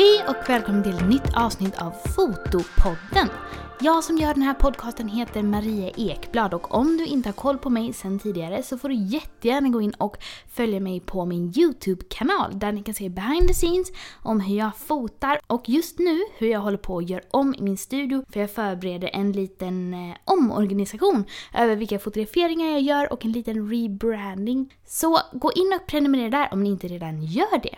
Hej och välkommen till ett nytt avsnitt av Fotopodden. Jag som gör den här podcasten heter Maria Ekblad och om du inte har koll på mig sedan tidigare så får du jättegärna gå in och följa mig på min YouTube-kanal där ni kan se behind the scenes om hur jag fotar och just nu hur jag håller på att göra om min studio för jag förbereder en liten eh, omorganisation över vilka fotograferingar jag gör och en liten rebranding. Så gå in och prenumerera där om ni inte redan gör det.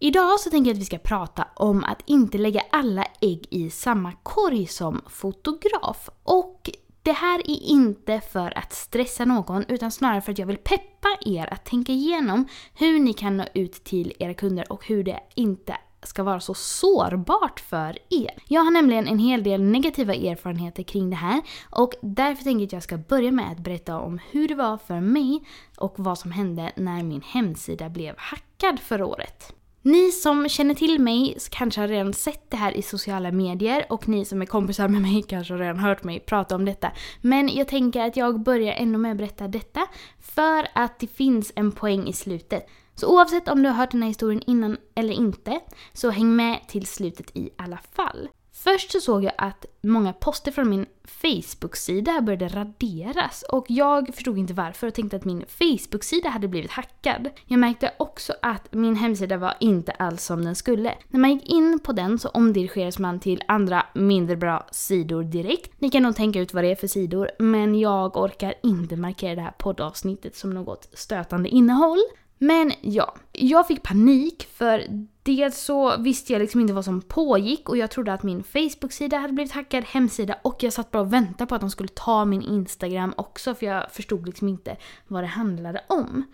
Idag så tänker jag att vi ska prata om att inte lägga alla ägg i samma korg som fotograf. Och det här är inte för att stressa någon utan snarare för att jag vill peppa er att tänka igenom hur ni kan nå ut till era kunder och hur det inte ska vara så sårbart för er. Jag har nämligen en hel del negativa erfarenheter kring det här och därför tänker jag att jag ska börja med att berätta om hur det var för mig och vad som hände när min hemsida blev hackad förra året. Ni som känner till mig kanske har redan sett det här i sociala medier och ni som är kompisar med mig kanske har redan hört mig prata om detta. Men jag tänker att jag börjar ändå med att berätta detta för att det finns en poäng i slutet. Så oavsett om du har hört den här historien innan eller inte, så häng med till slutet i alla fall. Först så såg jag att många poster från min Facebook-sida började raderas och jag förstod inte varför och tänkte att min Facebook-sida hade blivit hackad. Jag märkte också att min hemsida var inte alls som den skulle. När man gick in på den så omdirigerades man till andra mindre bra sidor direkt. Ni kan nog tänka ut vad det är för sidor, men jag orkar inte markera det här poddavsnittet som något stötande innehåll. Men ja, jag fick panik för dels så visste jag liksom inte vad som pågick och jag trodde att min Facebook-sida hade blivit hackad, hemsida och jag satt bara och väntade på att de skulle ta min Instagram också för jag förstod liksom inte vad det handlade om.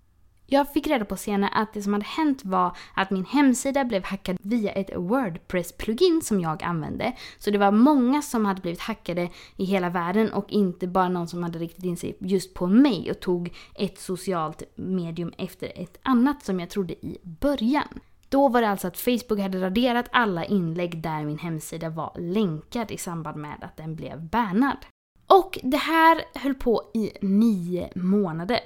Jag fick reda på senare att det som hade hänt var att min hemsida blev hackad via ett Wordpress-plugin som jag använde. Så det var många som hade blivit hackade i hela världen och inte bara någon som hade riktat in sig just på mig och tog ett socialt medium efter ett annat som jag trodde i början. Då var det alltså att Facebook hade raderat alla inlägg där min hemsida var länkad i samband med att den blev bannad. Och det här höll på i nio månader.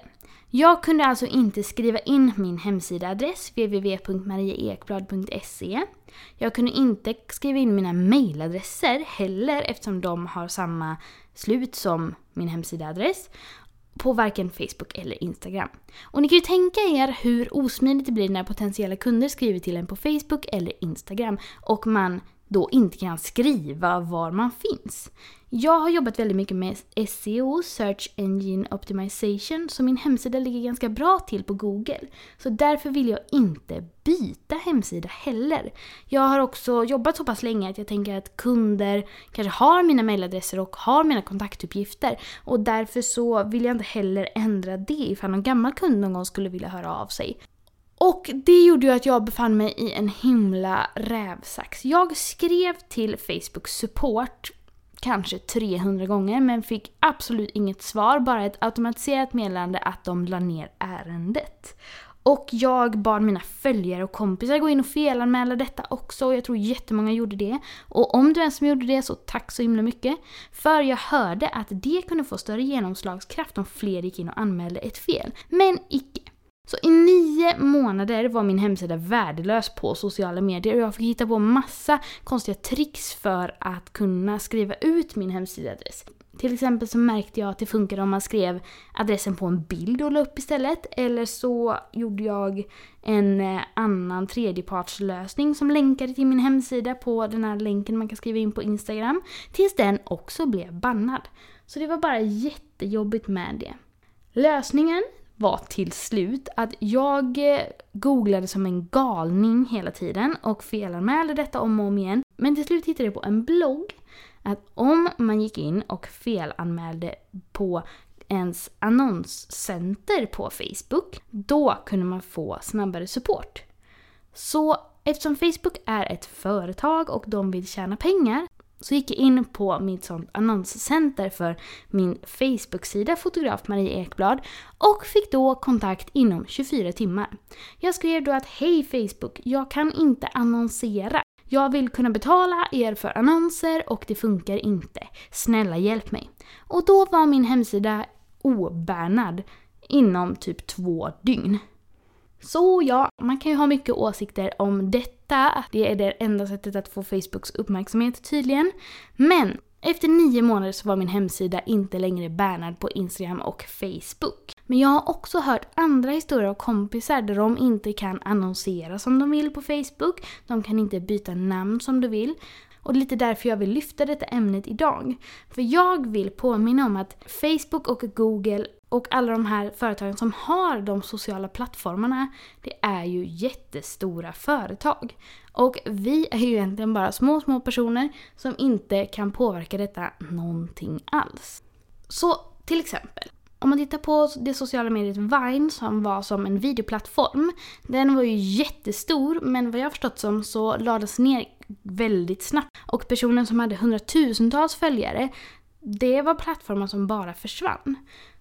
Jag kunde alltså inte skriva in min hemsidaadress www.marieekblad.se. Jag kunde inte skriva in mina mailadresser heller eftersom de har samma slut som min hemsidaadress på varken Facebook eller Instagram. Och ni kan ju tänka er hur osmidigt det blir när potentiella kunder skriver till en på Facebook eller Instagram och man då inte kan skriva var man finns. Jag har jobbat väldigt mycket med SEO, Search Engine Optimization, så min hemsida ligger ganska bra till på Google. Så därför vill jag inte byta hemsida heller. Jag har också jobbat så pass länge att jag tänker att kunder kanske har mina mailadresser och har mina kontaktuppgifter. Och därför så vill jag inte heller ändra det ifall någon gammal kund någon gång skulle vilja höra av sig. Och det gjorde ju att jag befann mig i en himla rävsax. Jag skrev till Facebook support kanske 300 gånger men fick absolut inget svar, bara ett automatiserat meddelande att de la ner ärendet. Och jag bad mina följare och kompisar gå in och felanmäla detta också och jag tror jättemånga gjorde det. Och om du ens gjorde det så tack så himla mycket. För jag hörde att det kunde få större genomslagskraft om fler gick in och anmälde ett fel. Men icke. Så i nio månader var min hemsida värdelös på sociala medier och jag fick hitta på massa konstiga tricks för att kunna skriva ut min hemsidaadress. Till exempel så märkte jag att det funkade om man skrev adressen på en bild och la upp istället. Eller så gjorde jag en eh, annan tredjepartslösning som länkade till min hemsida på den här länken man kan skriva in på Instagram. Tills den också blev bannad. Så det var bara jättejobbigt med det. Lösningen var till slut att jag eh, googlade som en galning hela tiden och felanmälde detta om och om igen. Men till slut hittade jag på en blogg att om man gick in och felanmälde på ens annonscenter på Facebook, då kunde man få snabbare support. Så eftersom Facebook är ett företag och de vill tjäna pengar så gick jag in på mitt sånt annonscenter för min Facebook-sida Fotograf Marie Ekblad och fick då kontakt inom 24 timmar. Jag skrev då att Hej Facebook, jag kan inte annonsera. Jag vill kunna betala er för annonser och det funkar inte. Snälla hjälp mig. Och då var min hemsida obärnad inom typ två dygn. Så ja, man kan ju ha mycket åsikter om detta. Det är det enda sättet att få Facebooks uppmärksamhet tydligen. Men efter nio månader så var min hemsida inte längre bannad på Instagram och Facebook. Men jag har också hört andra historier av kompisar där de inte kan annonsera som de vill på Facebook. De kan inte byta namn som de vill. Och det är lite därför jag vill lyfta detta ämnet idag. För jag vill påminna om att Facebook och Google och alla de här företagen som har de sociala plattformarna, det är ju jättestora företag. Och vi är ju egentligen bara små, små personer som inte kan påverka detta någonting alls. Så till exempel, om man tittar på det sociala mediet Vine som var som en videoplattform. Den var ju jättestor men vad jag har förstått som så lades ner väldigt snabbt. Och personen som hade hundratusentals följare, det var plattformar som bara försvann.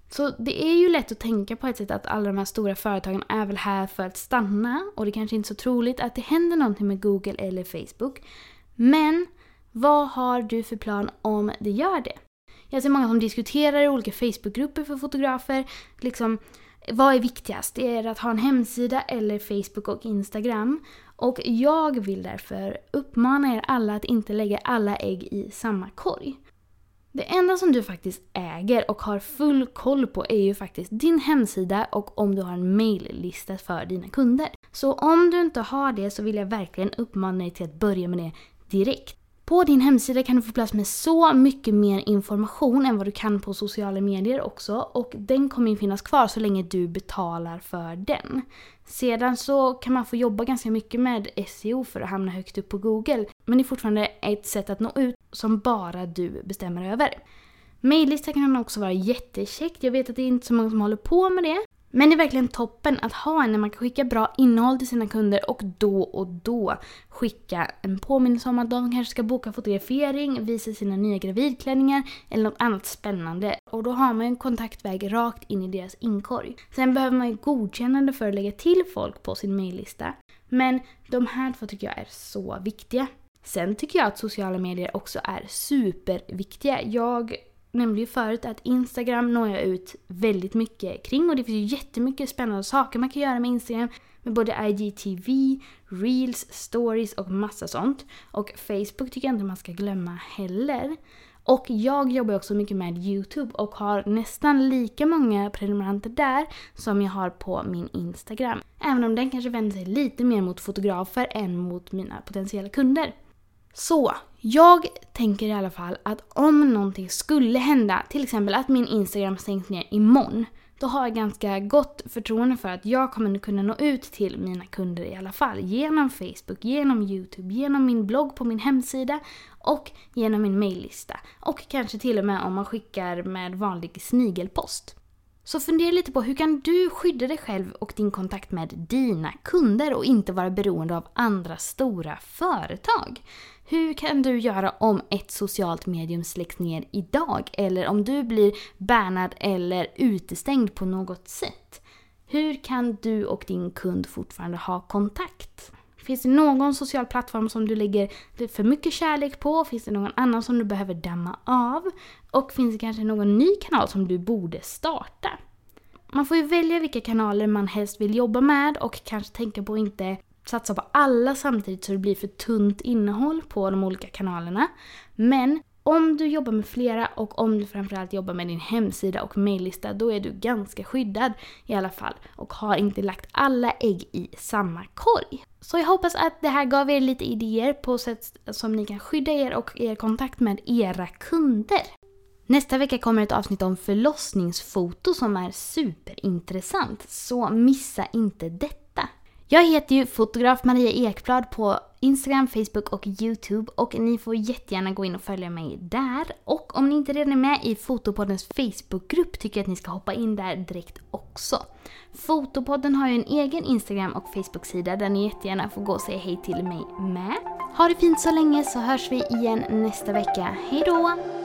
Så det är ju lätt att tänka på ett sätt att alla de här stora företagen är väl här för att stanna och det kanske inte är så troligt att det händer någonting med Google eller Facebook. Men vad har du för plan om det gör det? Jag ser många som diskuterar i olika Facebookgrupper för fotografer. Liksom, vad är viktigast? Är det att ha en hemsida eller Facebook och Instagram? Och jag vill därför uppmana er alla att inte lägga alla ägg i samma korg. Det enda som du faktiskt äger och har full koll på är ju faktiskt din hemsida och om du har en maillista för dina kunder. Så om du inte har det så vill jag verkligen uppmana dig till att börja med det direkt. På din hemsida kan du få plats med så mycket mer information än vad du kan på sociala medier också och den kommer ju finnas kvar så länge du betalar för den. Sedan så kan man få jobba ganska mycket med SEO för att hamna högt upp på Google men det är fortfarande ett sätt att nå ut som bara du bestämmer över. Maillista kan också vara jättekäckt. Jag vet att det är inte så många som håller på med det. Men det är verkligen toppen att ha en när man kan skicka bra innehåll till sina kunder och då och då skicka en påminnelse om att de kanske ska boka fotografering, visa sina nya gravidklänningar eller något annat spännande. Och då har man en kontaktväg rakt in i deras inkorg. Sen behöver man ju godkännande för att lägga till folk på sin maillista. Men de här två tycker jag är så viktiga. Sen tycker jag att sociala medier också är superviktiga. Jag nämnde ju förut att Instagram når jag ut väldigt mycket kring och det finns ju jättemycket spännande saker man kan göra med Instagram. Med både IGTV, Reels, Stories och massa sånt. Och Facebook tycker jag inte man ska glömma heller. Och jag jobbar också mycket med YouTube och har nästan lika många prenumeranter där som jag har på min Instagram. Även om den kanske vänder sig lite mer mot fotografer än mot mina potentiella kunder. Så, jag tänker i alla fall att om någonting skulle hända, till exempel att min Instagram stängs ner imorgon, då har jag ganska gott förtroende för att jag kommer kunna nå ut till mina kunder i alla fall. Genom Facebook, genom YouTube, genom min blogg på min hemsida och genom min maillista. Och kanske till och med om man skickar med vanlig snigelpost. Så fundera lite på hur kan du skydda dig själv och din kontakt med dina kunder och inte vara beroende av andra stora företag? Hur kan du göra om ett socialt medium släcks ner idag? Eller om du blir bannad eller utestängd på något sätt? Hur kan du och din kund fortfarande ha kontakt? Finns det någon social plattform som du lägger för mycket kärlek på? Finns det någon annan som du behöver damma av? Och finns det kanske någon ny kanal som du borde starta? Man får ju välja vilka kanaler man helst vill jobba med och kanske tänka på att inte satsa på alla samtidigt så det blir för tunt innehåll på de olika kanalerna. Men om du jobbar med flera och om du framförallt jobbar med din hemsida och maillista då är du ganska skyddad i alla fall och har inte lagt alla ägg i samma korg. Så jag hoppas att det här gav er lite idéer på sätt som ni kan skydda er och er kontakt med era kunder. Nästa vecka kommer ett avsnitt om förlossningsfoto som är superintressant, så missa inte detta. Jag heter ju fotograf Maria Ekblad på Instagram, Facebook och YouTube och ni får jättegärna gå in och följa mig där. Och om ni inte redan är med i Fotopoddens Facebookgrupp tycker jag att ni ska hoppa in där direkt också. Fotopodden har ju en egen Instagram och Facebook-sida där ni jättegärna får gå och säga hej till mig med. Ha det fint så länge så hörs vi igen nästa vecka. Hejdå!